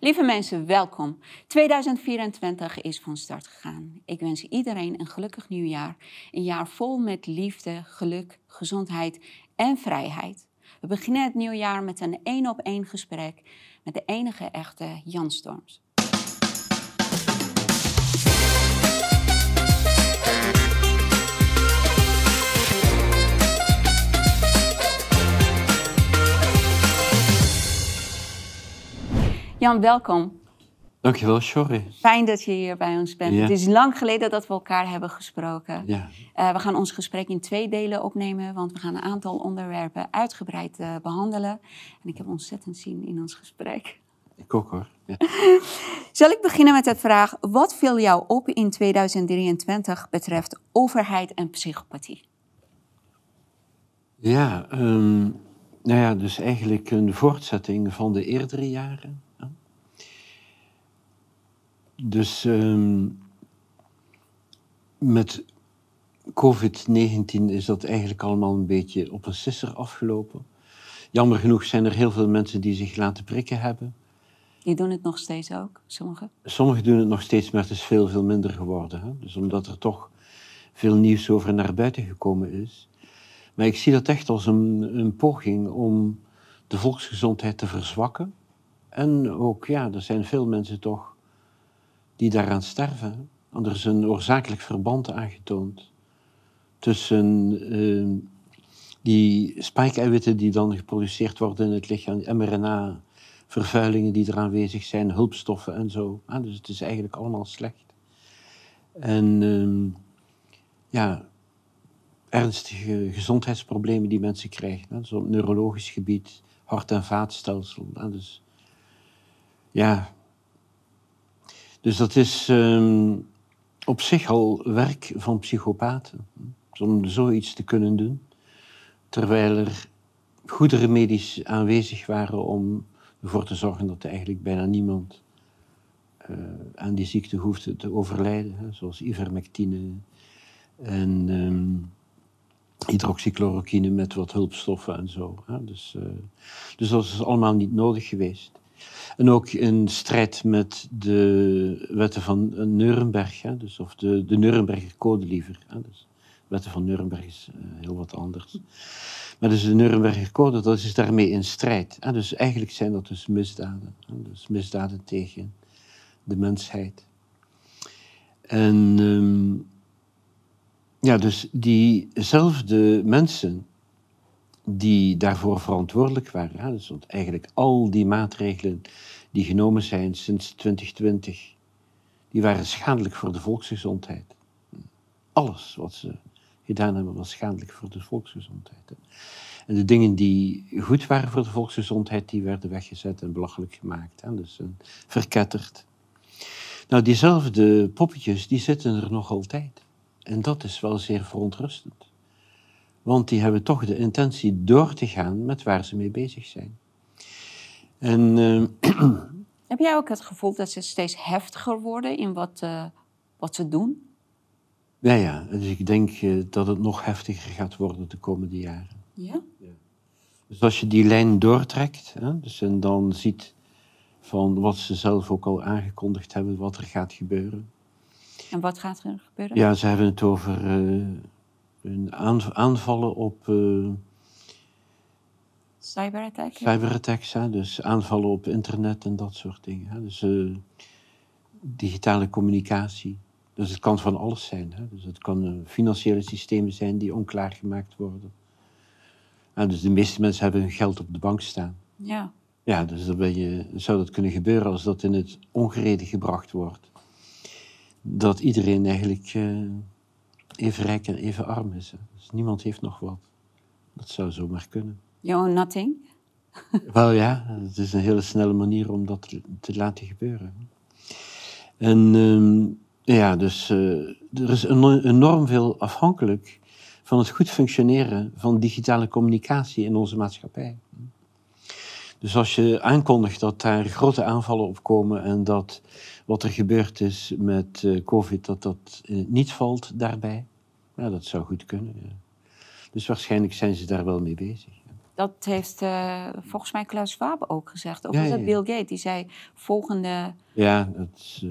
Lieve mensen, welkom. 2024 is van start gegaan. Ik wens iedereen een gelukkig nieuwjaar. Een jaar vol met liefde, geluk, gezondheid en vrijheid. We beginnen het nieuwjaar met een één op één gesprek met de enige echte Jan Storms. Jan, welkom. Dankjewel, Shorry. Fijn dat je hier bij ons bent. Ja. Het is lang geleden dat we elkaar hebben gesproken. Ja, Eh, we gaan ons gesprek in twee delen opnemen, want we gaan een aantal onderwerpen uitgebreid eh, behandelen. En ik heb ontzettend zin in ons gesprek. ik ook hoor. Ja. Zal ik beginnen met de vraag: wat viel jou op in 2023 betreft overheid en psychopathie? Ja, ehm, nou ja, dus eigenlijk een voortzetting van de eerdere jaren. Dus ehm, met COVID-19 is dat eigenlijk allemaal een beetje op een sisser afgelopen. Jammer genoeg zijn er heel veel mensen die zich laten prikken hebben. Die doen het nog steeds ook, sommigen. Sommigen doen het nog steeds, maar het is veel, veel minder geworden. Hè? Dus omdat er toch veel nieuws over naar buiten gekomen is. Maar ik zie dat echt als een, een poging om de volksgezondheid te verzwakken. En ook, ja, er zijn veel mensen toch die daaraan sterven. Want er is een oorzakelijk verband aangetoond tussen eh, die spike-eiwitten die dan geproduceerd worden in het lichaam, mRNA, vervuilingen die er aanwezig zijn, hulpstoffen en zo. Ah, dus het is eigenlijk allemaal slecht. En ehm, ja, ernstige gezondheidsproblemen die mensen krijgen. Hè, dus op neurologisch gebied, hart- en vaatstelsel. Hè, dus ja, dus dat is ehm, op zich al werk van psychopaten. dus om zoiets te kunnen doen. Terwijl er goede remedies aanwezig waren om ervoor te zorgen dat eigenlijk bijna niemand eh, aan die ziekte hoefde te overlijden. Zoals ivermectine en ehm, hydroxychloroquine met wat hulpstoffen en zo. Hè. Dus, eh, dus dat is allemaal niet nodig geweest. En ook in strijd met de wetten van Nuremberg, hè, dus, of de, de Nuremberger Code liever. Hè, dus, wetten van Nuremberg is eh, heel wat anders. Maar dus de Nuremberger Code, dat is daarmee in strijd. hè. dus eigenlijk zijn dat dus misdaden. hè, dus misdaden tegen de mensheid. En ehm, ja, dus diezelfde mensen die daarvoor verantwoordelijk waren, dus want eigenlijk al die maatregelen die genomen zijn sinds 2020, die waren schadelijk voor de volksgezondheid. Alles wat ze gedaan hebben was schadelijk voor de volksgezondheid. En de dingen die goed waren voor de volksgezondheid, die werden weggezet en belachelijk gemaakt. Hè, dus verketterd. Nou, diezelfde poppetjes, die zitten er nog altijd. En dat is wel zeer verontrustend. Want die hebben toch de intentie door te gaan met waar ze mee bezig zijn. En eh, Heb jij ook het gevoel dat ze steeds heftiger worden in wat, eh, wat ze doen? ja, ja, dus ik denk eh, dat het nog heftiger gaat worden de komende jaren. Ja. Dus als je die lijn doortrekt, hè, dus en dan ziet van wat ze zelf ook al aangekondigd hebben, wat er gaat gebeuren. En wat gaat er gebeuren? Ja, ze hebben het over eh, een aanv- aanvallen op eh, Cyberattack? cyberattacks, hè, dus aanvallen op internet en dat soort dingen. Hè. Dus eh, digitale communicatie. Dus het kan van alles zijn. Hè. Dus het kan eh, financiële systemen zijn die onklaargemaakt worden. Dus de meeste mensen hebben hun geld op de bank staan. Ja. Ja, dus dan ben je, zou dat kunnen gebeuren als dat in het ongereden gebracht wordt. Dat iedereen eigenlijk even rijk en even arm is. Dus niemand heeft nog wat. Dat zou zomaar kunnen. You own nothing? Wel ja, het is een hele snelle manier om dat te, te laten gebeuren. En ehm, ja, dus eh, er is eno- enorm veel afhankelijk van het goed functioneren van digitale communicatie in onze maatschappij. Dus als je aankondigt dat daar grote aanvallen op komen en dat wat er gebeurd is met eh, COVID, dat dat het niet valt daarbij, ja, dat zou goed kunnen. Ja. Dus waarschijnlijk zijn ze daar wel mee bezig. ja. Dat heeft uh, volgens mij Klaus Schwab ook gezegd. Of Ja, was dat Bill Gates? Die zei volgende... Ja, dat eh,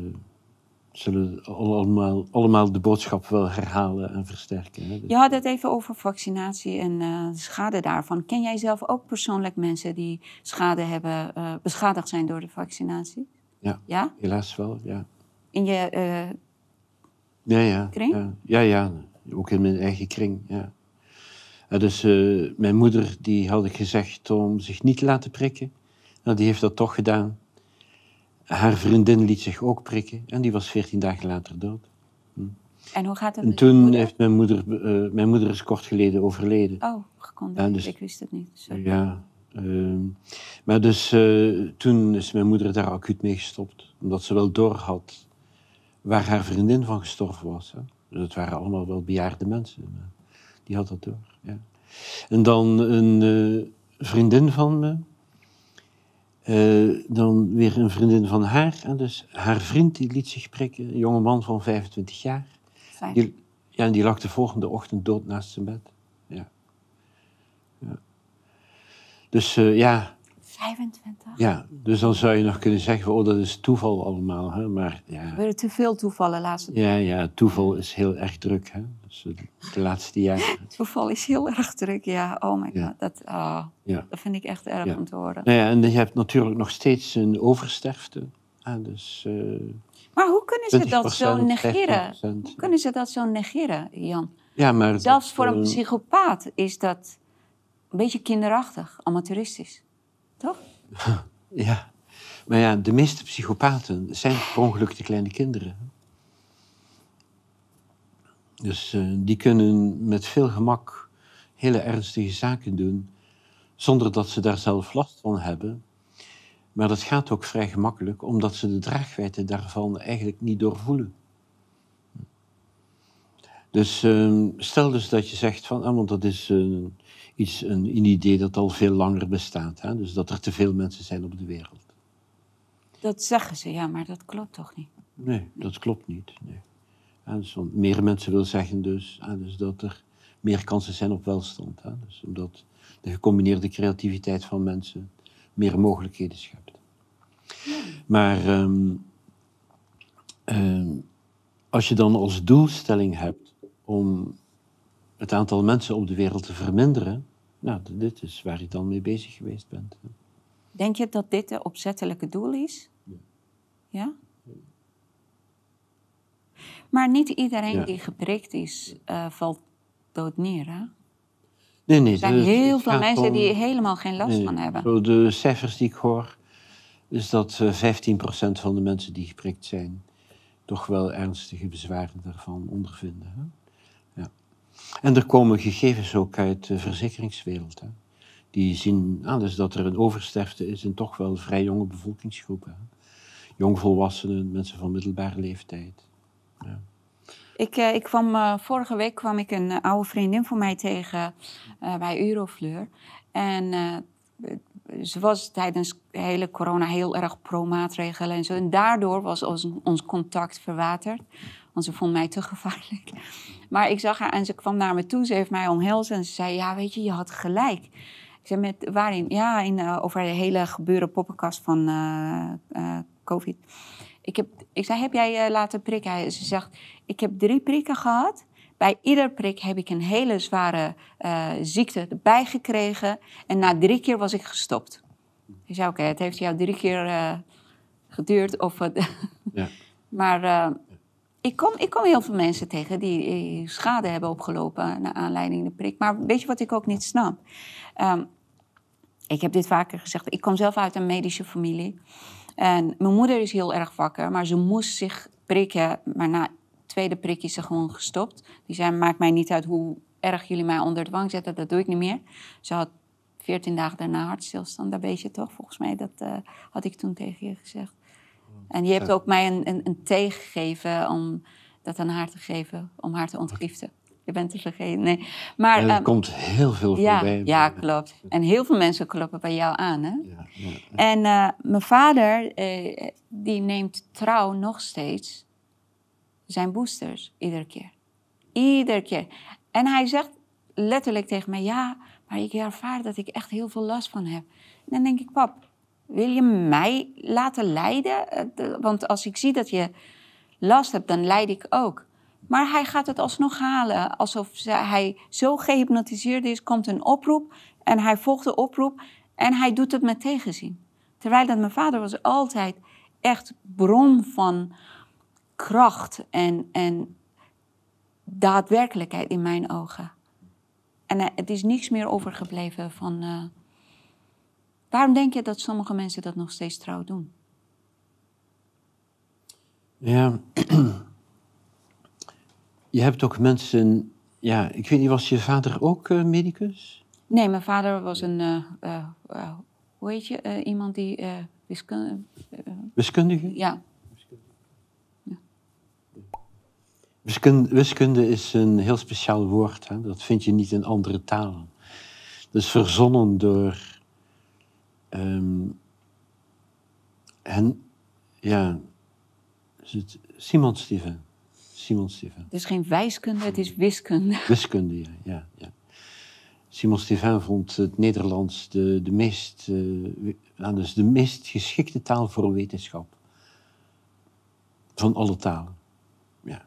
zullen allemaal, allemaal de boodschap wel herhalen en versterken. Hè? Dus- Je had het even over vaccinatie en eh, de schade daarvan. Ken jij zelf ook persoonlijk mensen die schade hebben, eh, beschadigd zijn door de vaccinatie? Ja. Ja? Helaas wel, ja. In je... eh, Ja, ja. Kring? Ja, ja, ja. ook in mijn eigen kring, ja. Ja, dus eh, mijn moeder, die had ik gezegd om zich niet te laten prikken. Nou, die heeft dat toch gedaan. Haar vriendin liet zich ook prikken en die was veertien dagen later dood. en hoe gaat het En toen moeder? heeft mijn moeder, eh, mijn moeder is kort geleden overleden. Oh, gecondoleerd. Ja, dus- Ik wist het niet. Sorry. Ja, ehm, maar dus eh, toen is mijn moeder daar acuut mee gestopt. Omdat ze wel door had waar haar vriendin van gestorven was. Hè. Dus het waren allemaal wel bejaarde mensen. Maar die had dat door, ja. En dan een eh, vriendin van me. eh, dan weer een vriendin van haar. En dus haar vriend die liet zich prikken. Een jonge man van 25 jaar. Fijn. Die, ja, en die lag de volgende ochtend dood naast zijn bed. Ja. Dus eh, ja, 25? ja, dus dan zou je nog kunnen zeggen, oh dat is toeval allemaal. Hè? Maar Er ja, werden te veel toevallen laatste ja, ja, toeval is heel erg druk. Hè? Dus de, de laatste jaren. Toeval is heel erg druk, ja. Oh my Ja. god, dat, ah, Ja. dat vind ik echt erg Ja. om te horen. Nou ja, en je hebt natuurlijk nog steeds een oversterfte. Ah, dus eh Maar hoe kunnen ze dat zo 20%, negeren? 15%. Hoe kunnen ze dat zo negeren, Jan? Ja, maar Zelfs dat, voor een eh, psychopaat is dat een beetje kinderachtig, amateuristisch. Toch? Ja, maar ja, de meeste psychopaten zijn per ongeluk de kleine kinderen. Dus eh, die kunnen met veel gemak hele ernstige zaken doen, zonder dat ze daar zelf last van hebben. Maar dat gaat ook vrij gemakkelijk, omdat ze de draagwijdte daarvan eigenlijk niet doorvoelen. Dus eh, stel dus dat je zegt van, ah, want dat is eh, iets, een, een idee dat al veel langer bestaat. Hè? Dus dat er te veel mensen zijn op de wereld. Dat zeggen ze, ja, maar dat klopt toch niet? Nee, dat klopt niet. Nee. Ja, dus, want meer mensen wil zeggen dus, ah, dus dat er meer kansen zijn op welstand. Hè? Dus omdat de gecombineerde creativiteit van mensen meer mogelijkheden schept. Maar ehm, ehm, als je dan als doelstelling hebt om het aantal mensen op de wereld te verminderen, nou, dit is waar je dan mee bezig geweest bent. hè. Denk je dat dit het opzettelijke doel is? Ja? Maar niet iedereen Ja. die geprikt is, eh, valt dood neer. Hè? Nee, nee. Er zijn het- heel veel mensen om- die helemaal geen last Nee, van hebben. De cijfers die ik hoor, is dat eh 15% van de mensen die geprikt zijn, toch wel ernstige bezwaren daarvan ondervinden. Hè? Ja. En er komen gegevens ook uit de verzekeringswereld. Hè? Die zien dus dat er een oversterfte is in toch wel vrij jonge bevolkingsgroepen. Jongvolwassenen, mensen van middelbare leeftijd. Ik, eh, ik kwam, eh, vorige week kwam ik een eh, oude vriendin van mij tegen bij Eurofleur. En ze was tijdens de hele corona heel erg pro-maatregelen en zo. En daardoor was ons, ons contact verwaterd. Want ze vond mij te gevaarlijk. Maar ik zag haar en ze kwam naar me toe. Ze heeft mij omhelzen en ze zei, ja, weet je, je had gelijk. Ik zei, met, waarin? Ja, in, eh, over de hele gebeuren poppenkast van eh, eh, COVID. Ik, heb, ik zei, heb jij laten prikken? Hij- Ze zegt, ik heb drie prikken gehad. Bij ieder prik heb ik een hele zware ziekte erbij gekregen. En na drie keer was ik gestopt. Ik zei, oké, het heeft jou drie keer geduurd. Of, Ja. maar ik, kom, ik kom heel veel mensen tegen die eh, schade hebben opgelopen naar aanleiding de prik. Maar weet je wat ik ook niet snap? Ehm, ik heb dit vaker gezegd. Ik kom zelf uit een medische familie. En mijn moeder is heel erg wakker, maar ze moest zich prikken. Maar na het tweede prik is ze gewoon gestopt. Die zei, maakt mij niet uit hoe erg jullie mij onder dwang zetten. Dat doe ik niet meer. Ze had 14 dagen daarna hartstilstand. Dat weet je toch? Volgens mij, dat eh, had ik toen tegen je gezegd. En je hebt ook mij een, een, een thee gegeven om dat aan haar te geven. Om haar te ontgiften. Je bent te vergeten. Nee. Maar, En er ehm, komt heel veel ja, voorbij. ja, klopt. En heel veel mensen kloppen bij jou aan, hè? Ja, ja. En eh, mijn vader, eh, die neemt trouw nog steeds zijn boosters iedere keer. Iedere keer. En hij zegt letterlijk tegen mij, ja, Maar ik ervaar dat ik echt heel veel last van heb. En dan denk ik, pap, wil je mij laten lijden? Eh, Want als ik zie dat je last hebt, dan lijd ik ook. Maar hij gaat het alsnog halen. Alsof hij zo gehypnotiseerd is, komt een oproep en hij volgt de oproep en hij doet het met tegenzin. Terwijl dat mijn vader was altijd echt bron van kracht en, en daadwerkelijkheid in mijn ogen. En eh, het is niks meer overgebleven van. eh, waarom denk je dat sommige mensen dat nog steeds trouw doen? Ja, je hebt ook mensen, ja, ik weet niet, was je vader ook eh, medicus? Nee, mijn vader was een. eh, eh, hoe heet je? Iemand die wiskunde. Wiskundige? ja, Wiskunde, wiskunde is een heel speciaal woord, hè? dat vind je niet in andere talen. Dat is verzonnen door ehm hen, ja, is het Simon Steven. Simon Steven. het is geen wijskunde, het is wiskunde. Wiskunde, ja. ja, ja. Simon Stevin vond het Nederlands de, de, meest, nou, dus de meest geschikte taal voor wetenschap. Van alle talen. Ja.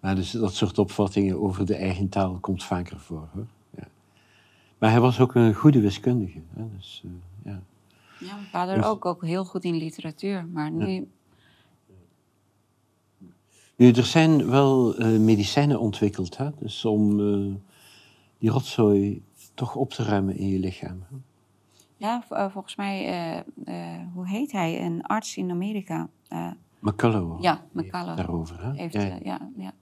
Maar dus dat soort opvattingen over de eigen taal komt vaker voor. Hoor. Ja. Maar hij was ook een goede wiskundige. Hè? Dus, eh, ja. Mijn vader Dus- ook, ook heel goed in literatuur. Maar nu. Nu, er zijn wel eh, medicijnen ontwikkeld, hè? Dus om eh, die rotzooi toch op te ruimen in je lichaam. Hè? Ja, eh, volgens mij, eh, eh, hoe heet hij? Een arts in Amerika. eh, McCullough. Ja, McCullough. Daarover, hè? heeft, Ja, ja, ja.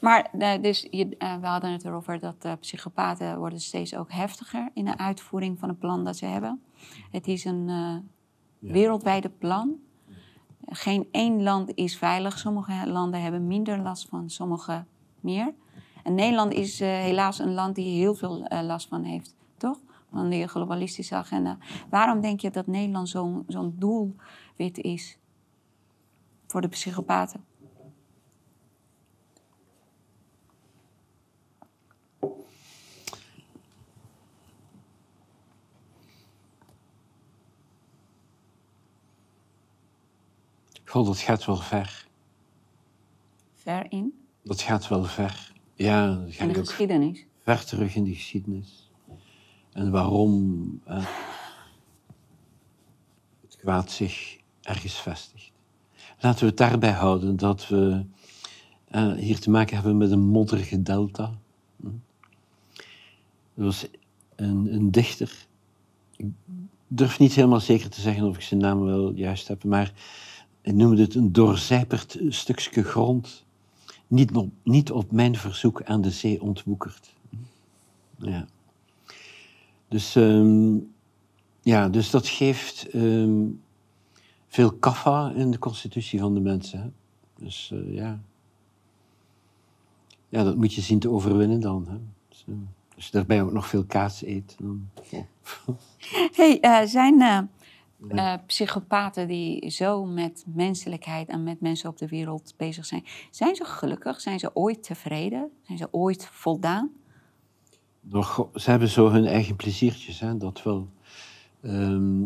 Maar eh, dus je, we hadden het erover dat psychopaten worden steeds ook heftiger in de uitvoering van het plan dat ze hebben. Het is een eh, wereldwijde plan. Geen één land is veilig. Sommige landen hebben minder last van, sommige meer. En Nederland is eh, helaas een land die heel veel eh, last van heeft, toch? Van die globalistische agenda. Waarom denk je dat Nederland zo'n zo'n doelwit is voor de psychopaten? Dat gaat wel ver. Ver in. Dat gaat wel ver. Ja, dat En gaat de geschiedenis. ver terug in de geschiedenis. En waarom eh, het kwaad zich ergens vestigt. Laten we het daarbij houden dat we eh, hier te maken hebben met een modderige delta. Hm. Er was een, een dichter. Ik durf niet helemaal zeker te zeggen of ik zijn naam wel juist heb, maar hij noemde het een doorzijperd stukje grond. Niet op, niet op mijn verzoek aan de zee ontwoekerd. Ja. Dus, ehm, ja, dus dat geeft ehm, veel kaffa in de constitutie van de mensen. Hè? Dus eh, ja. Ja, dat moet je zien te overwinnen dan. Hè? Dus, eh, als je daarbij ook nog veel kaas eet. Dan... Hey, eh, zijn eh, psychopaten die zo met menselijkheid en met mensen op de wereld bezig zijn, zijn ze gelukkig? Zijn ze ooit tevreden? Zijn ze ooit voldaan? Nog, ze hebben zo hun eigen pleziertjes, hè? dat wel. Ehm,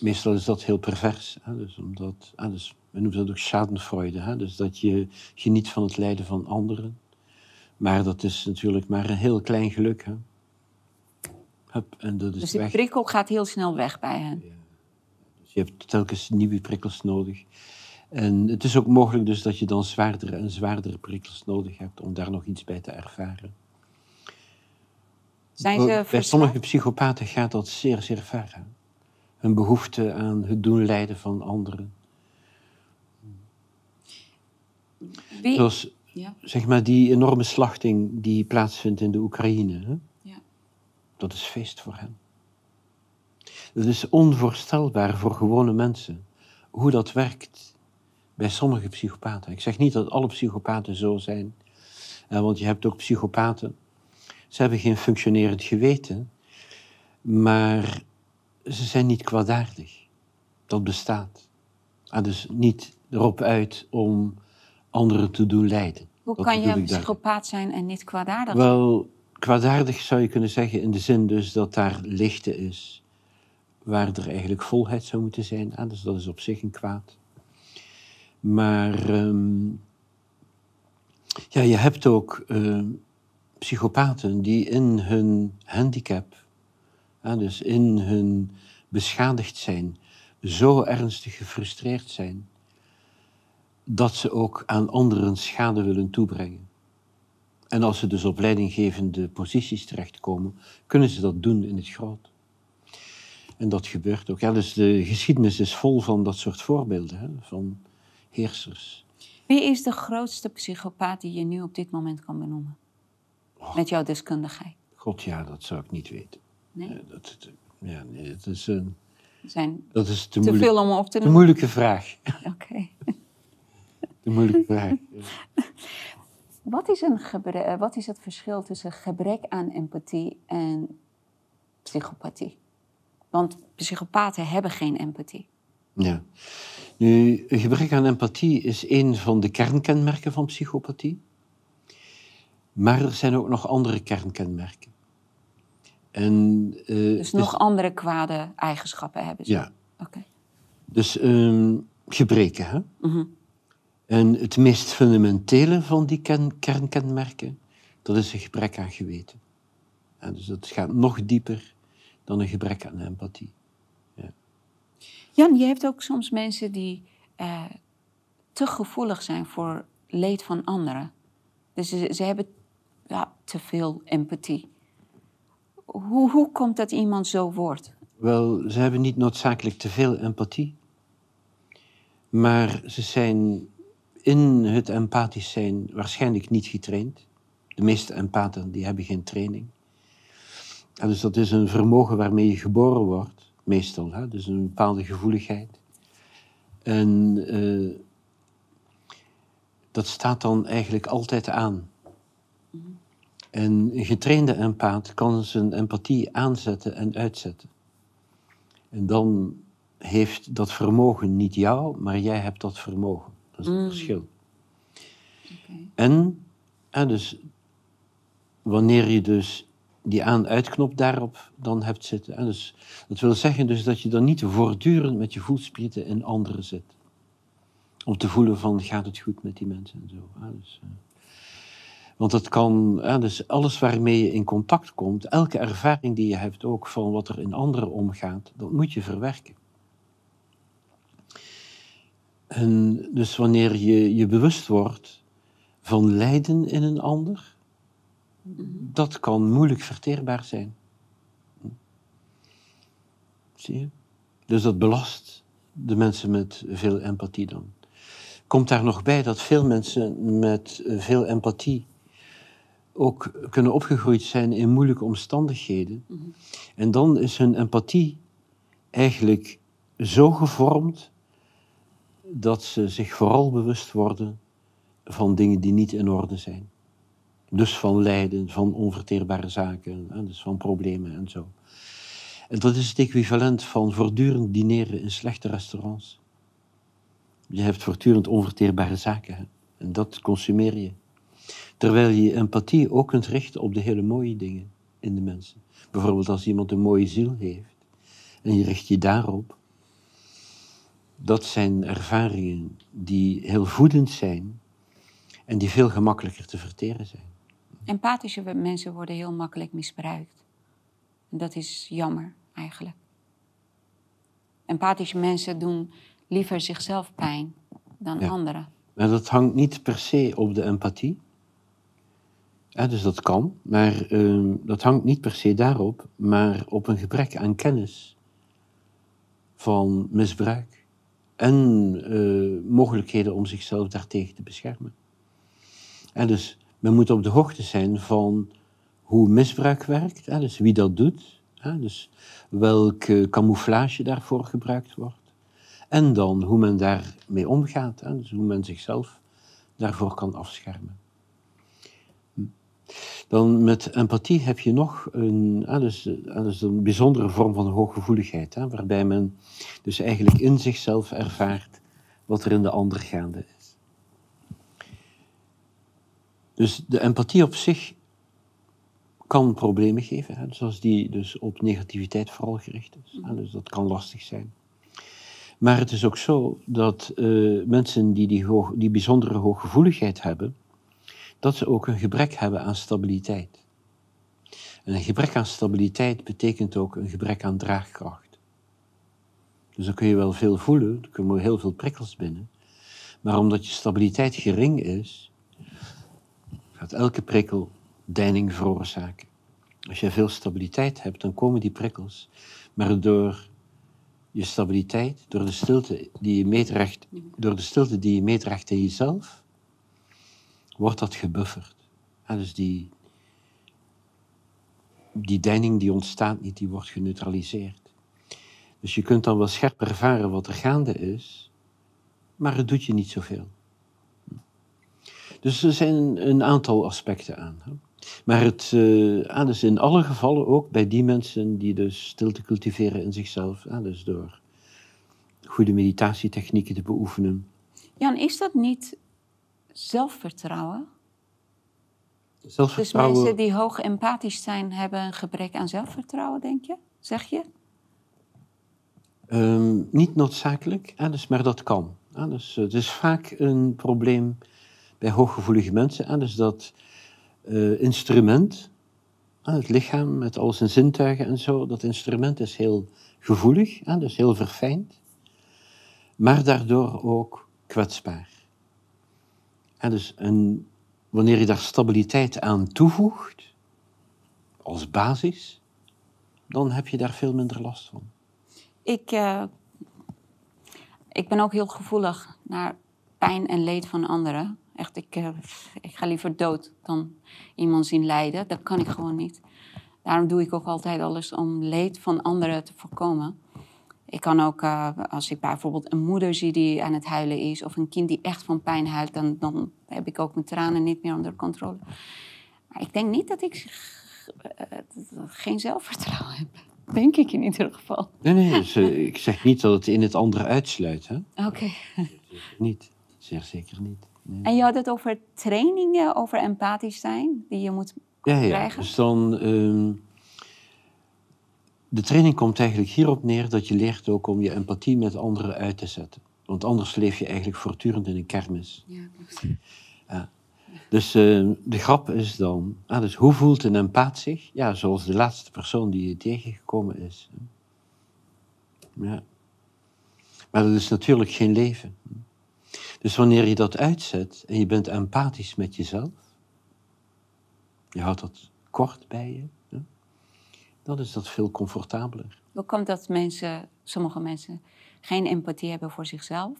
meestal is dat heel pervers. Hè? Dus omdat, ah, dus, we noemen dat ook schadenfreude. Hè? Dus dat je geniet van het lijden van anderen. Maar dat is natuurlijk maar een heel klein geluk. Hè? Hup, en dat is Dus weg. prikkel gaat heel snel weg bij hen. Dus je hebt telkens nieuwe prikkels nodig. En het is ook mogelijk dus dat je dan zwaardere en zwaardere prikkels nodig hebt om daar nog iets bij te ervaren. Zijn ze Bij sommige psychopaten gaat dat zeer, zeer ver. hè. Hun behoefte aan het doen lijden van anderen. Wie? Zoals Ja. zeg maar die enorme slachting die plaatsvindt in de Oekraïne. Hè? Ja. Dat is feest voor hen. Het is onvoorstelbaar voor gewone mensen hoe dat werkt bij sommige psychopaten. Ik zeg niet dat alle psychopaten zo zijn, eh, want je hebt ook psychopaten. Ze hebben geen functionerend geweten, maar ze zijn niet kwaadaardig. Dat bestaat. Ah, dus niet erop uit om anderen te doen lijden. Hoe Dat kan je een psychopaat zijn en niet kwaadaardig? Wel, kwaadaardig zou je kunnen zeggen in de zin dus dat daar lichte is waar er eigenlijk volheid zou moeten zijn. Dus dat is op zich een kwaad. Maar ehm, ja, je hebt ook uh, psychopaten die in hun handicap, dus in hun beschadigd zijn, zo ernstig gefrustreerd zijn, dat ze ook aan anderen schade willen toebrengen. En als ze dus op leidinggevende posities terechtkomen, kunnen ze dat doen in het groot. En dat gebeurt ook. Ja, dus de geschiedenis is vol van dat soort voorbeelden, hè, van heersers. Wie is de grootste psychopaat die je nu op dit moment kan benoemen? Met jouw deskundigheid. God, ja, dat zou ik niet weten. Nee? Ja, dat, ja, nee, dat is een... Zijn dat is te, te veel om op te noemen? Een moeilijke vraag. Oké. De moeilijke vraag. Wat is, een gebrek, wat is het verschil tussen gebrek aan empathie en psychopathie? Want psychopaten hebben geen empathie. Ja. Nu, gebrek aan empathie is een van de kernkenmerken van psychopathie. Maar er zijn ook nog andere kernkenmerken. En, uh, dus nog andere kwade eigenschappen hebben ze? Ja. Oké. Dus um, gebreken, hè? Mm En het meest fundamentele van die kernkenmerken, dat is een gebrek aan geweten. En dus dat gaat nog dieper dan een gebrek aan empathie. Ja. Jan, je hebt ook soms mensen die uh, te gevoelig zijn voor leed van anderen. Dus ze, ze hebben ja, te veel empathie. Hoe, hoe komt dat iemand zo wordt? Wel, ze hebben niet noodzakelijk te veel empathie. Maar ze zijn in het empathisch zijn waarschijnlijk niet getraind. De meeste empathen die hebben geen training. Ja, dus dat is een vermogen waarmee je geboren wordt, meestal. Hè? Dus een bepaalde gevoeligheid. En uh, dat staat dan eigenlijk altijd aan. En een getrainde empaat kan zijn empathie aanzetten en uitzetten. En dan heeft dat vermogen niet jou, maar jij hebt dat vermogen. Dat is het Mm. verschil. En dus wanneer je dus die aan-uitknop daarop dan hebt zitten. En dus, dat wil zeggen dus dat je dan niet voortdurend met je voelsprieten in anderen zit. Om te voelen van, gaat het goed met die mensen en zo. hè. Dus, eh, want dat kan, hè, dus alles waarmee je in contact komt, elke ervaring die je hebt ook van wat er in anderen omgaat, dat moet je verwerken. En dus wanneer je je bewust wordt van lijden in een ander, dat kan moeilijk verteerbaar zijn. Zie je? Dus dat belast de mensen met veel empathie dan. Komt daar nog bij dat veel mensen met veel empathie ook kunnen opgegroeid zijn in moeilijke omstandigheden. En dan is hun empathie eigenlijk zo gevormd dat ze zich vooral bewust worden van dingen die niet in orde zijn. Dus van lijden, van onverteerbare zaken, dus van problemen en zo. En dat is het equivalent van voortdurend dineren in slechte restaurants. Je hebt voortdurend onverteerbare zaken en dat consumeer je. Terwijl je empathie ook kunt richten op de hele mooie dingen in de mensen. Bijvoorbeeld als iemand een mooie ziel heeft en je richt je daarop. Dat zijn ervaringen die heel voedend zijn en die veel gemakkelijker te verteren zijn. Empathische mensen worden heel makkelijk misbruikt. En dat is jammer, eigenlijk. Empathische mensen doen liever zichzelf pijn dan Ja. anderen. Maar dat hangt niet per se op de empathie. Ja, dus dat kan, maar ehm, dat hangt niet per se daarop, maar op een gebrek aan kennis van misbruik en eh, mogelijkheden om zichzelf daartegen te beschermen. En dus men moet op de hoogte zijn van hoe misbruik werkt, hè, dus wie dat doet, hè, dus welke camouflage daarvoor gebruikt wordt. En dan hoe men daarmee omgaat, hè, dus hoe men zichzelf daarvoor kan afschermen. Hm. Dan met empathie heb je nog een, dus, dus een bijzondere vorm van hooggevoeligheid, hè, waarbij men dus eigenlijk in zichzelf ervaart wat er in de ander gaande is. Dus de empathie op zich kan problemen geven, hè, zoals die dus op negativiteit vooral gericht is. Hè, dus dat kan lastig zijn. Maar het is ook zo dat uh, mensen die die, die bijzondere hooggevoeligheid hebben, dat ze ook een gebrek hebben aan stabiliteit. En een gebrek aan stabiliteit betekent ook een gebrek aan draagkracht. Dus dan kun je wel veel voelen, er komen heel veel prikkels binnen. Maar omdat je stabiliteit gering is, gaat elke prikkel deining veroorzaken. Als je veel stabiliteit hebt, dan komen die prikkels. Maar door je stabiliteit, door de stilte die je meedraagt, door de stilte die je meedraagt in jezelf, wordt dat gebufferd. dus die, die deining die ontstaat niet, die wordt geneutraliseerd. Dus je kunt dan wel scherp ervaren wat er gaande is, maar het doet je niet zoveel. Dus er zijn een aantal aspecten aan. Maar het uh, dus in alle gevallen ook bij die mensen die dus stilte cultiveren in zichzelf, dus door goede meditatietechnieken te beoefenen. Jan, is dat niet zelfvertrouwen? zelfvertrouwen? Dus mensen die hoog empathisch zijn, hebben een gebrek aan zelfvertrouwen, denk je? Zeg je? Um, niet noodzakelijk, dus, maar dat kan. Dus, het is vaak een probleem bij hooggevoelige mensen. Dus dat uh, instrument, het lichaam met al zijn zintuigen en zo, dat instrument is heel gevoelig, dus heel verfijnd, maar daardoor ook kwetsbaar. En dus een, wanneer je daar stabiliteit aan toevoegt, als basis, dan heb je daar veel minder last van. Ik, uh, ik ben ook heel gevoelig naar pijn en leed van anderen. Echt, ik, uh, ik ga liever dood dan iemand zien lijden. Dat kan ik gewoon niet. Daarom doe ik ook altijd alles om leed van anderen te voorkomen. Ik kan ook, uh, als ik bijvoorbeeld een moeder zie die aan het huilen is, of een kind die echt van pijn huilt, dan, dan heb ik ook mijn tranen niet meer onder controle. Maar ik denk niet dat ik uh, geen zelfvertrouwen heb. Denk ik in ieder geval. Nee, nee, dus, ik zeg niet dat het in het andere uitsluit. Oké. Okay. Niet, zeer zeker niet. En je had het over trainingen, over empathisch zijn, die je moet ja, ja. krijgen? Dus dan, uh, de training komt eigenlijk hierop neer dat je leert ook om je empathie met anderen uit te zetten. Want anders leef je eigenlijk voortdurend in een kermis. Ja, ja. Dus uh, de grap is dan, ah, dus hoe voelt een empaat zich? Ja, zoals de laatste persoon die je tegengekomen is. Ja. Maar dat is natuurlijk geen leven. Dus wanneer je dat uitzet en je bent empathisch met jezelf, je houdt dat kort bij je, dan is dat veel comfortabeler. Hoe komt dat mensen, sommige mensen geen empathie hebben voor zichzelf,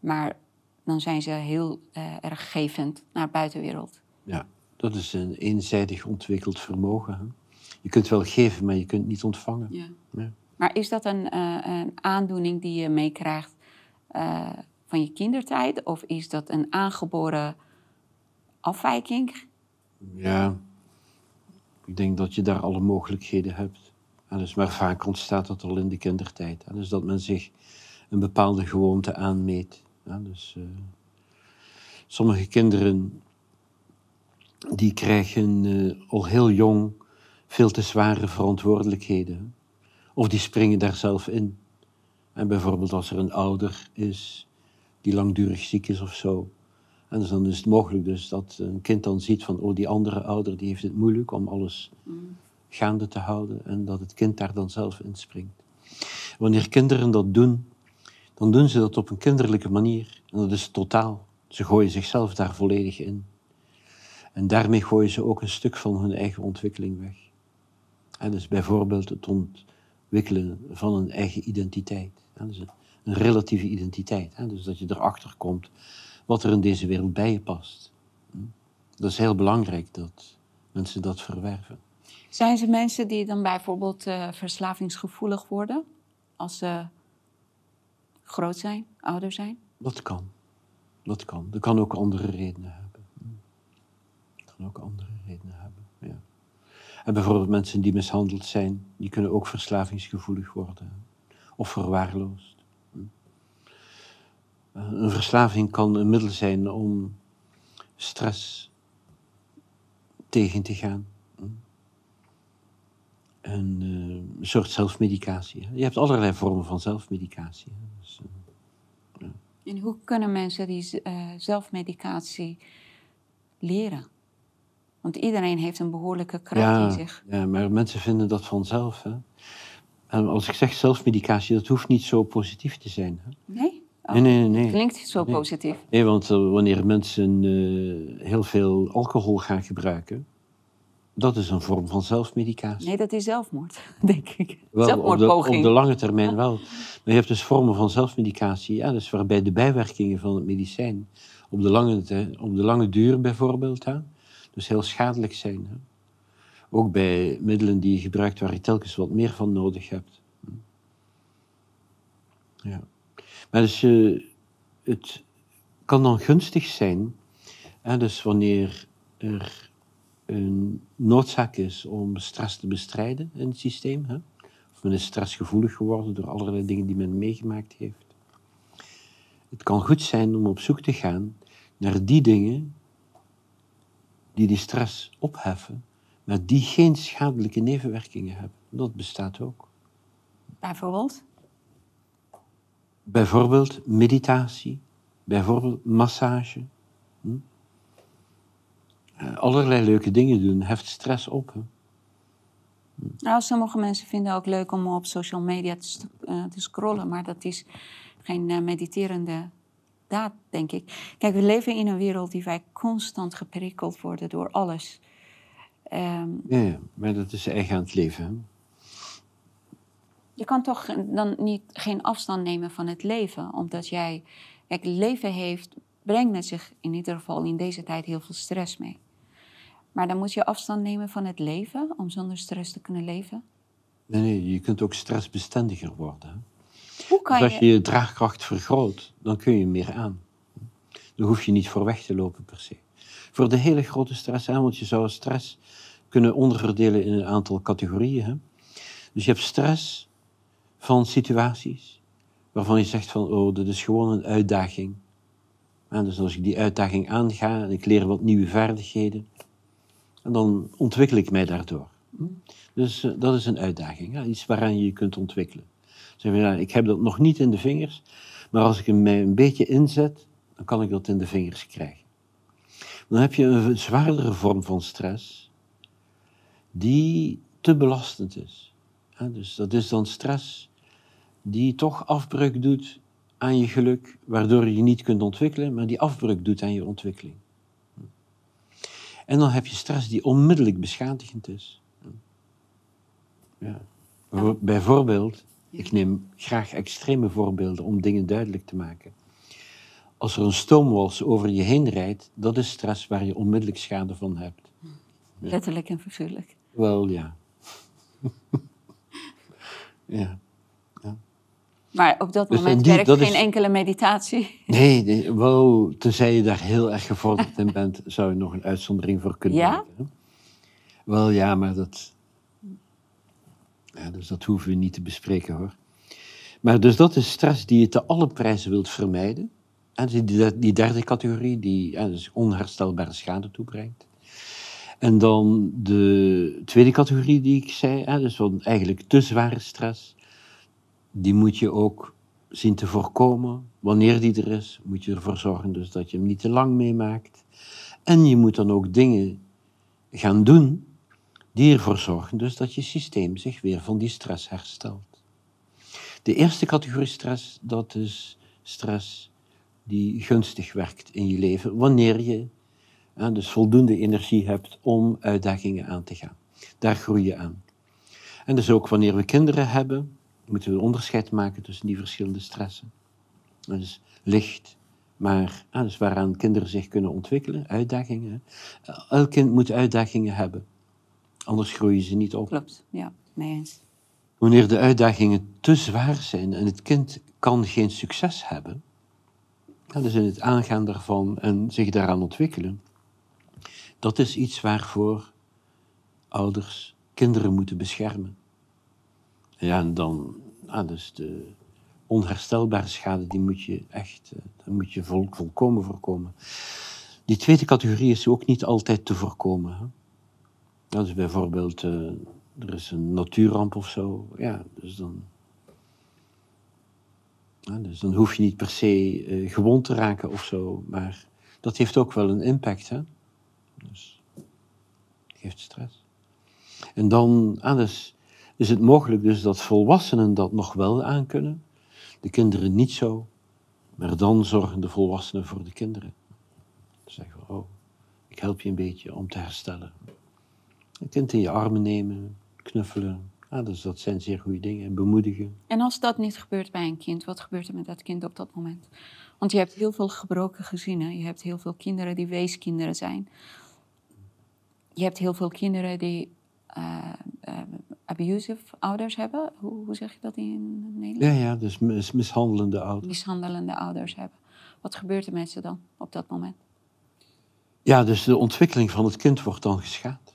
maar dan zijn ze heel uh, erg gevend naar de buitenwereld? Ja, dat is een eenzijdig ontwikkeld vermogen. Hè? Je kunt wel geven, maar je kunt niet ontvangen. Ja. ja. Maar is dat een, uh, een aandoening die je meekrijgt uh, van je kindertijd? Of is dat een aangeboren afwijking? Ja, ik denk dat je daar alle mogelijkheden hebt. dus, maar vaak ontstaat dat al in de kindertijd. Dus dat men zich een bepaalde gewoonte aanmeet. dus, uh, sommige kinderen die krijgen uh, al heel jong veel te zware verantwoordelijkheden. Of die springen daar zelf in. En bijvoorbeeld als er een ouder is die langdurig ziek is of zo. En dus dan is het mogelijk dus dat een kind dan ziet van, oh, die andere ouder die heeft het moeilijk om alles gaande te houden en dat het kind daar dan zelf inspringt. Wanneer kinderen dat doen, dan doen ze dat op een kinderlijke manier en dat is totaal. Ze gooien zichzelf daar volledig in. En daarmee gooien ze ook een stuk van hun eigen ontwikkeling weg. En dus bijvoorbeeld het ontwikkelen van een eigen identiteit. Dus een relatieve identiteit. Dus dat je erachter komt wat er in deze wereld bij je past. Hm? Dat is heel belangrijk dat mensen dat verwerven. Zijn ze mensen die dan bijvoorbeeld uh, verslavingsgevoelig worden als ze groot zijn, ouder zijn? Dat kan. Dat kan. Dat kan ook andere redenen hebben. Hm? Dat kan ook andere redenen hebben, ja. En bijvoorbeeld mensen die mishandeld zijn, die kunnen ook verslavingsgevoelig worden. Of verwaarloosd. Een verslaving kan een middel zijn om stress tegen te gaan. een, een soort zelfmedicatie. Je hebt allerlei vormen van zelfmedicatie. Dus, en hoe kunnen mensen die uh, zelfmedicatie leren? Want iedereen heeft een behoorlijke kracht in zich. Ja, maar mensen vinden dat vanzelf. Hè? En als ik zeg zelfmedicatie, dat hoeft niet zo positief te zijn. Hè? Nee? Oh, nee, nee, nee. Klinkt zo positief. Nee, want uh, wanneer mensen uh, heel veel alcohol gaan gebruiken, dat is een vorm van zelfmedicatie. Nee, dat is zelfmoord, denk ik. Wel, Zelfmoordpoging. Op de, op de lange termijn wel. Maar je hebt dus vormen van zelfmedicatie, ja, dus waarbij de bijwerkingen van het medicijn op de lange, op de lange duur bijvoorbeeld, hè, dus heel schadelijk zijn. Hè. Ook bij middelen die je gebruikt waar je telkens wat meer van nodig hebt. Ja. Maar dus uh, het kan dan gunstig zijn, hè, dus wanneer er een noodzaak is om stress te bestrijden in het systeem. Hè? Of men is stressgevoelig geworden door allerlei dingen die men meegemaakt heeft. Het kan goed zijn om op zoek te gaan naar die dingen die die stress opheffen, maar die geen schadelijke nevenwerkingen hebben. Dat bestaat ook. Bijvoorbeeld? Bijvoorbeeld meditatie, bijvoorbeeld massage. Hm? Uh, allerlei leuke dingen doen, heft stress op. Hè? Nou, sommige mensen vinden het ook leuk om op social media te, uh, te scrollen, maar dat is geen uh, mediterende daad, denk ik. Kijk, we leven in een wereld die wij constant geprikkeld worden door alles. Um, ja, maar dat is eigen aan het leven. Hè? Je kan toch dan niet, geen afstand nemen van het leven, omdat jij... Kijk, leven heeft, brengt met zich in ieder geval in deze tijd heel veel stress mee. Maar dan moet je afstand nemen van het leven om zonder stress te kunnen leven? Nee, nee je kunt ook stressbestendiger worden. Hoe kan dus als je je draagkracht vergroot, dan kun je meer aan. Dan hoef je niet voor weg te lopen per se. Voor de hele grote stress, hè, want je zou stress kunnen onderverdelen in een aantal categorieën. Hè. Dus je hebt stress van situaties waarvan je zegt van, oh, dit is gewoon een uitdaging. En dus als ik die uitdaging aanga en ik leer wat nieuwe vaardigheden, en dan ontwikkel ik mij daardoor. Dus uh, dat is een uitdaging, ja, iets waaraan je je kunt ontwikkelen. Zeg nou, ik heb dat nog niet in de vingers, maar als ik mij een beetje inzet, dan kan ik dat in de vingers krijgen. Dan heb je een zwaardere vorm van stress, die te belastend is. Ja, dus dat is dan stress die toch afbreuk doet aan je geluk, waardoor je je niet kunt ontwikkelen, maar die afbreuk doet aan je ontwikkeling. En dan heb je stress die onmiddellijk beschadigend is. Ja. Bijvoorbeeld, ik neem graag extreme voorbeelden om dingen duidelijk te maken. Als er een stoomwals over je heen rijdt, dat is stress waar je onmiddellijk schade van hebt. Ja. Letterlijk en figuurlijk. Wel, ja. ja. Maar op dat dus moment die, werkt dat geen is... enkele meditatie. Nee, nee, tenzij je daar heel erg gevorderd in bent, zou je nog een uitzondering voor kunnen ja? maken. Wel ja, maar dat, ja, dus dat hoeven we niet te bespreken hoor. Maar dus dat is stress die je te alle prijzen wilt vermijden. En die, die derde categorie, die ja, dus onherstelbare schade toebrengt. En dan de tweede categorie die ik zei, hè, dus van eigenlijk te zware stress die moet je ook zien te voorkomen. Wanneer die er is, moet je ervoor zorgen dus dat je hem niet te lang meemaakt. En je moet dan ook dingen gaan doen die ervoor zorgen dus dat je systeem zich weer van die stress herstelt. De eerste categorie stress, dat is stress die gunstig werkt in je leven, wanneer je dus voldoende energie hebt om uitdagingen aan te gaan. Daar groei je aan. En dus ook wanneer we kinderen hebben, moeten we een onderscheid maken tussen die verschillende stressen. Dat is licht, maar ah, dus waaraan kinderen zich kunnen ontwikkelen, uitdagingen. Elk kind moet uitdagingen hebben, anders groeien ze niet op. Klopt, ja, mee eens. Wanneer de uitdagingen te zwaar zijn en het kind kan geen succes hebben, dus in het aangaan daarvan en zich daaraan ontwikkelen, dat is iets waarvoor ouders kinderen moeten beschermen. Ja, en dan, ah, dus de onherstelbare schade, die moet je echt, uh, moet je vol, volkomen voorkomen. Die tweede categorie is ook niet altijd te voorkomen. Hè? Dat is bijvoorbeeld uh, er is een natuurramp of zo. Ja, dus dan, ja, dus dan hoef je niet per se eh, gewond te raken of zo. Maar dat heeft ook wel een impact. Hè? Dus het geeft stress. En dan ah, dus is het mogelijk dus dat volwassenen dat nog wel aankunnen. De kinderen niet zo. Maar dan zorgen de volwassenen voor de kinderen. Dan zeggen we, oh, ik help je een beetje om te herstellen. Een kind in je armen nemen, knuffelen. Ah, dus dat zijn zeer goede dingen. En bemoedigen. En als dat niet gebeurt bij een kind, wat gebeurt er met dat kind op dat moment? Want je hebt heel veel gebroken gezinnen. Je hebt heel veel kinderen die weeskinderen zijn. Je hebt heel veel kinderen die uh, uh, abusive ouders hebben. Hoe, hoe, zeg je dat in Nederland? Ja, ja, dus mis, mishandelende ouders. Mishandelende ouders hebben. Wat gebeurt er met ze dan op dat moment? Ja, dus de ontwikkeling van het kind wordt dan geschaad.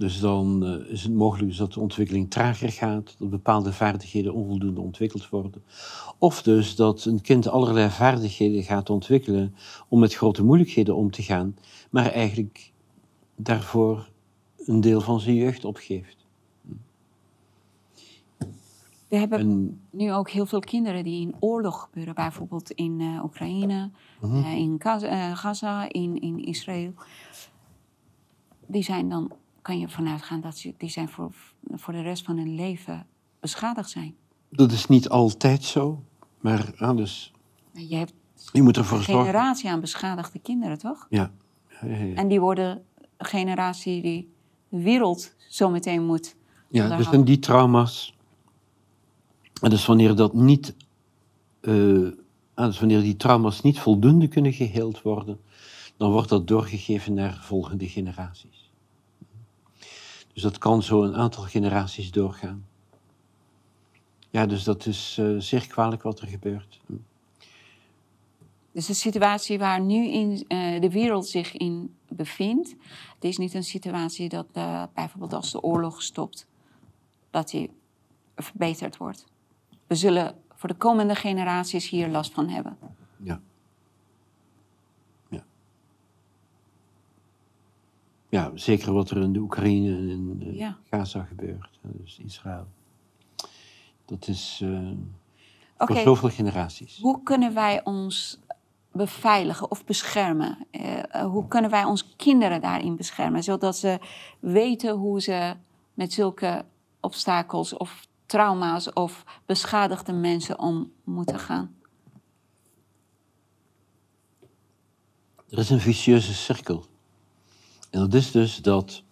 Dus dan uh, is het mogelijk dat de ontwikkeling trager gaat, dat bepaalde vaardigheden onvoldoende ontwikkeld worden. Of dus dat een kind allerlei vaardigheden gaat ontwikkelen om met grote moeilijkheden om te gaan, maar eigenlijk daarvoor een deel van zijn jeugd opgeeft. We hebben en, nu ook heel veel kinderen die in oorlog gebeuren, bijvoorbeeld in uh, Oekraïne, -huh. uh, in Gaza, Gaza, in, in Israël. Die zijn dan, kan je vanuit gaan dat ze, die zijn voor, voor de rest van hun leven beschadigd zijn. Dat is niet altijd zo, maar ah, dus, je hebt je moet ervoor een generatie aan beschadigde kinderen, toch? Ja. Ja, ja, ja. En die worden een generatie die de wereld zometeen moet. Ja, dus en die trauma's. En dus wanneer dat niet. Uh, dus wanneer die trauma's niet voldoende kunnen geheeld worden, dan wordt dat doorgegeven naar volgende generaties. Dus dat kan zo een aantal generaties doorgaan. Ja, dus dat is uh, zeer kwalijk wat er gebeurt. Dus de situatie waar nu in, uh, de wereld zich in bevindt, het is niet een situatie dat uh, bijvoorbeeld als de oorlog stopt, dat die verbeterd wordt. We zullen voor de komende generaties hier last van hebben. Ja. Ja. Ja, zeker wat er in de Oekraïne en in ja. Gaza gebeurt, dus Israël. Dat is uh, okay. voor zoveel generaties. Hoe kunnen wij ons beveiligen of beschermen? Uh, hoe kunnen wij onze kinderen daarin beschermen, zodat ze weten hoe ze met zulke obstakels of trauma's of beschadigde mensen om moeten gaan? Er is een vicieuze cirkel. En dat is dus dat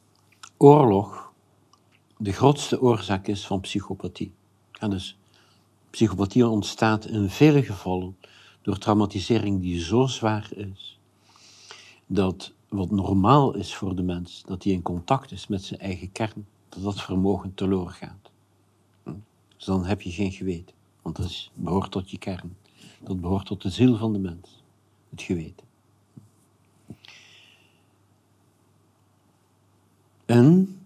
oorlog de grootste oorzaak is van psychopathie. En dus psychopathie ontstaat in vele gevallen door traumatisering die zo zwaar is, dat wat normaal is voor de mens, dat hij in contact is met zijn eigen kern, dat dat vermogen teloor gaat. Dus dan heb je geen geweten, want dat behoort tot je kern. Dat behoort tot de ziel van de mens, het geweten. En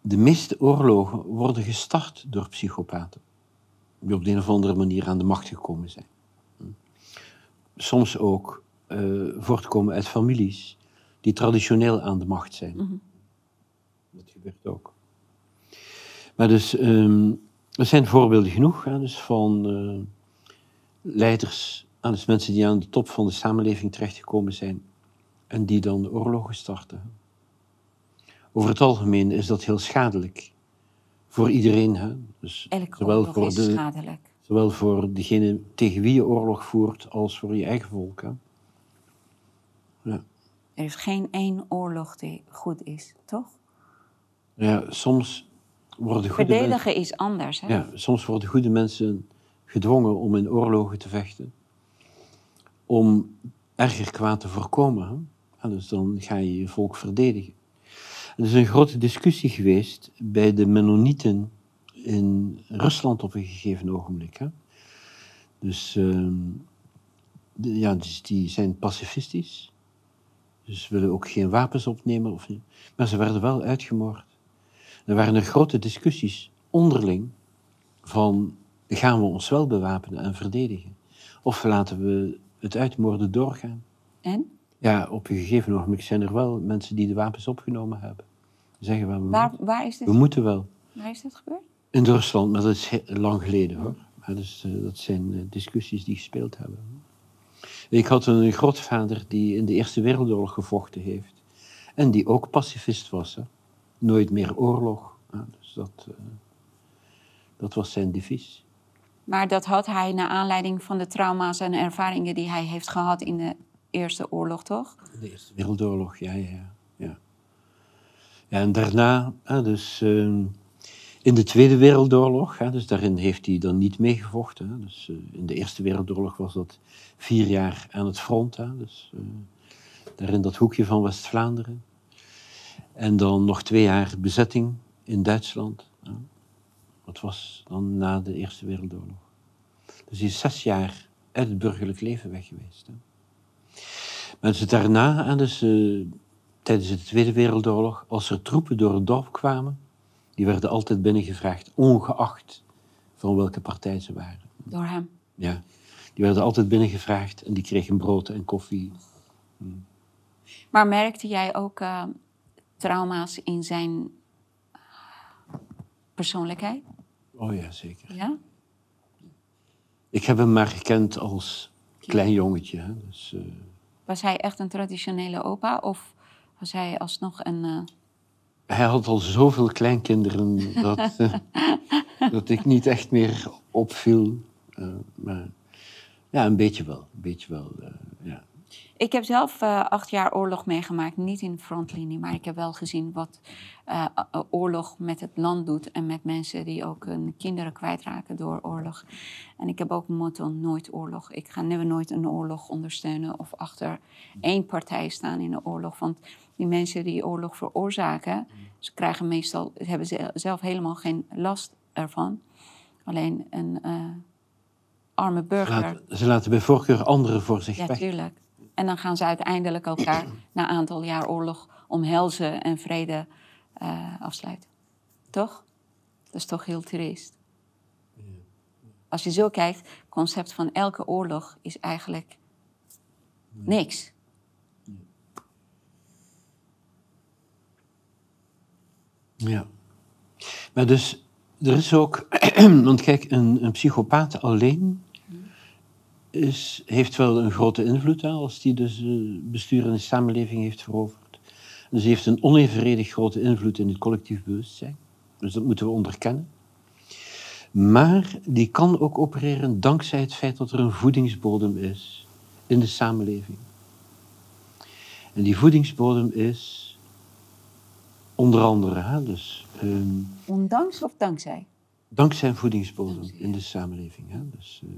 de meeste oorlogen worden gestart door psychopaten, die op de een of andere manier aan de macht gekomen zijn soms ook uh, voortkomen uit families die traditioneel aan de macht zijn. Mm -hmm. Dat gebeurt ook. Maar dus, um, er zijn voorbeelden genoeg hè, dus van uh, leiders, dus mensen die aan de top van de samenleving terechtgekomen zijn en die dan oorlogen starten. Over het algemeen is dat heel schadelijk voor iedereen. Hè? Dus Elke zowel voor is de, schadelijk. Zowel voor degene tegen wie je oorlog voert als voor je eigen volk. Hè? Ja. Er is geen één oorlog die goed is, toch? Ja, soms worden goede Verdedigen mensen, is anders. Hè? Ja, soms worden goede mensen gedwongen om in oorlogen te vechten. Om erger kwaad te voorkomen. Hè? Dus dan ga je je volk verdedigen. Er is een grote discussie geweest bij de Mennonieten in Rusland op een gegeven ogenblik. Hè? Dus, de, ja, dus die zijn pacifistisch. Dus willen ook geen wapens opnemen. Of, maar ze werden wel uitgemoord. Er waren er grote discussies onderling van gaan we ons wel bewapenen en verdedigen? Of laten we het uitmoorden doorgaan? En? Ja, op een gegeven ogenblik zijn er wel mensen die de wapens opgenomen hebben. Zeggen wel, we, Waar, moeten. waar, is dit, we moeten wel. waar is dit gebeurd? In Rusland, maar dat is lang geleden hoor. Maar dus, dat zijn eh, discussies die gespeeld hebben. Ik had een grootvader die in de Eerste Wereldoorlog gevochten heeft. En die ook pacifist was. Hè. Nooit meer oorlog. Ja, dus dat, eh, dat was zijn devies. Maar dat had hij naar aanleiding van de trauma's en ervaringen die hij heeft gehad in de Eerste Oorlog, toch? De Eerste Wereldoorlog, ja, ja, ja. en daarna, dus ehm, in de Tweede Wereldoorlog, dus daarin heeft hij dan niet meegevochten. Dus eh, in de Eerste Wereldoorlog was dat vier jaar aan het front, dus eh, daar in dat hoekje van West-Vlaanderen. En dan nog twee jaar bezetting in Duitsland. Dat was dan na de Eerste Wereldoorlog. Dus hij is zes jaar uit het burgerlijk leven weg geweest. Maar dus daarna, dus, eh, tijdens de Tweede Wereldoorlog, als er troepen door het dorp kwamen, die werden altijd binnengevraagd, ongeacht van welke partij ze waren. Door hem. Ja, die werden altijd binnengevraagd en die kregen brood en koffie. Maar merkte jij ook eh, trauma's in zijn persoonlijkheid? Oh ja, zeker. Ja? Ik heb hem maar gekend als klein jongetje. Hè, dus, eh, Was hij echt een traditionele opa of was hij alsnog een... eh, hij had al zoveel kleinkinderen dat, eh, dat ik niet echt meer opviel. Maar ja, een beetje wel. Een beetje wel ja. Ik heb zelf eh, acht jaar oorlog meegemaakt, niet in de frontlinie, maar ik heb wel gezien wat eh, oorlog met het land doet en met mensen die ook hun kinderen kwijtraken door oorlog. En ik heb ook een motto, nooit oorlog. Ik ga never nooit een oorlog ondersteunen of achter één partij staan in een oorlog. Want die mensen die oorlog veroorzaken, ze krijgen meestal, hebben ze zelf helemaal geen last ervan. Alleen een eh, arme burger. Laat- ze laten bij voorkeur anderen voor zich Ja, weg. tuurlijk. En dan gaan ze uiteindelijk elkaar na een aantal jaar oorlog omhelzen en vrede eh, afsluiten. Toch? Dat is toch heel triest. Als je zo kijkt, het concept van elke oorlog is eigenlijk niks. Ja. Maar dus, er is ook... want kijk, een, een psychopaat alleen is, heeft wel een grote invloed hè, als die dus eh, bestuur in de samenleving heeft veroverd. Dus heeft een onevenredig grote invloed in het collectief bewustzijn. Dus dat moeten we onderkennen. Maar die kan ook opereren dankzij het feit dat er een voedingsbodem is in de samenleving. En die voedingsbodem is onder andere, hè, dus, ehm, Ondanks of dankzij? dankzij een voedingsbodem in de samenleving. Hè, dus, eh,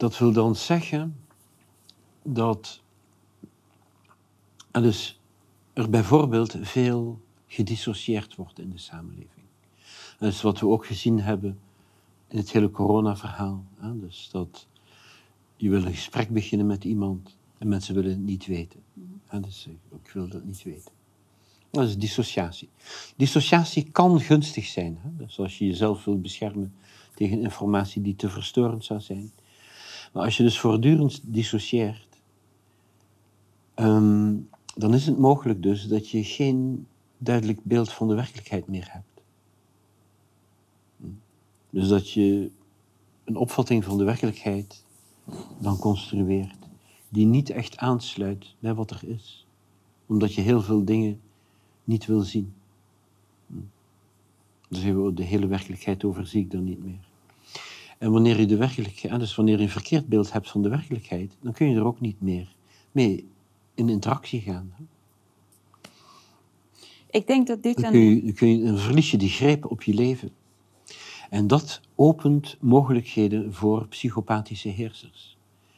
dat wil dan zeggen dat en dus er bijvoorbeeld veel gedissocieerd wordt in de samenleving. Dat is wat we ook gezien hebben in het hele corona-verhaal. Dus dat je wil een gesprek beginnen met iemand en mensen willen het niet weten. Dus ik wil dat niet weten. Dat is dissociatie. Dissociatie kan gunstig zijn. Dus als je jezelf wilt beschermen tegen informatie die te verstorend zou zijn. Maar als je dus voortdurend dissocieert, ehm, dan is het mogelijk dus dat je geen duidelijk beeld van de werkelijkheid meer hebt. Hm. Dus dat je een opvatting van de werkelijkheid dan construeert die niet echt aansluit bij wat er is. Omdat je heel veel dingen niet wil zien. Hm. Dus de hele werkelijkheid overzie ik dan niet meer. En wanneer je de werkelijkheid, dus wanneer je een verkeerd beeld hebt van de werkelijkheid, dan kun je er ook niet meer mee in interactie gaan. Ik denk dat dit Dan, kun je, dan, kun je, dan verlies je die greep op je leven. En dat opent mogelijkheden voor psychopathische heersers.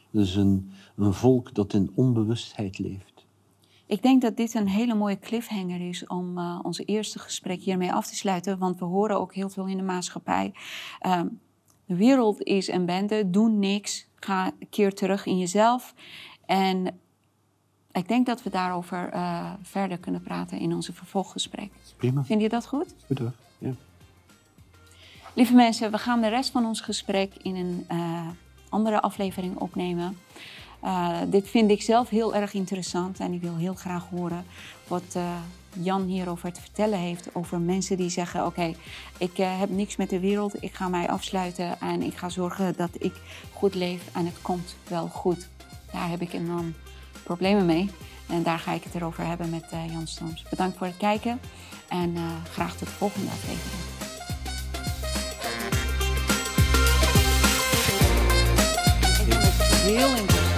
Dus een, een volk dat in onbewustheid leeft. Ik denk dat dit een hele mooie cliffhanger is om uh, ons eerste gesprek hiermee af te sluiten. Want we horen ook heel veel in de maatschappij. Uh, de wereld is een bende, doe niks, ga een keer terug in jezelf. En ik denk dat we daarover uh, verder kunnen praten in onze vervolggesprek. Prima. Vind je dat goed? Goed hoor. Ja. Lieve mensen, we gaan de rest van ons gesprek in een uh, andere aflevering opnemen. Uh, dit vind ik zelf heel erg interessant en ik wil heel graag horen wat Jan hierover te vertellen heeft. Over mensen die zeggen: Oké, ik uh, heb niks met de wereld, ik ga mij afsluiten en ik ga zorgen dat ik goed leef en het komt wel goed. Daar heb ik enorm problemen mee en daar ga ik het erover hebben met Jan Storms. Bedankt voor het kijken en graag tot de volgende aflevering. heel interessant.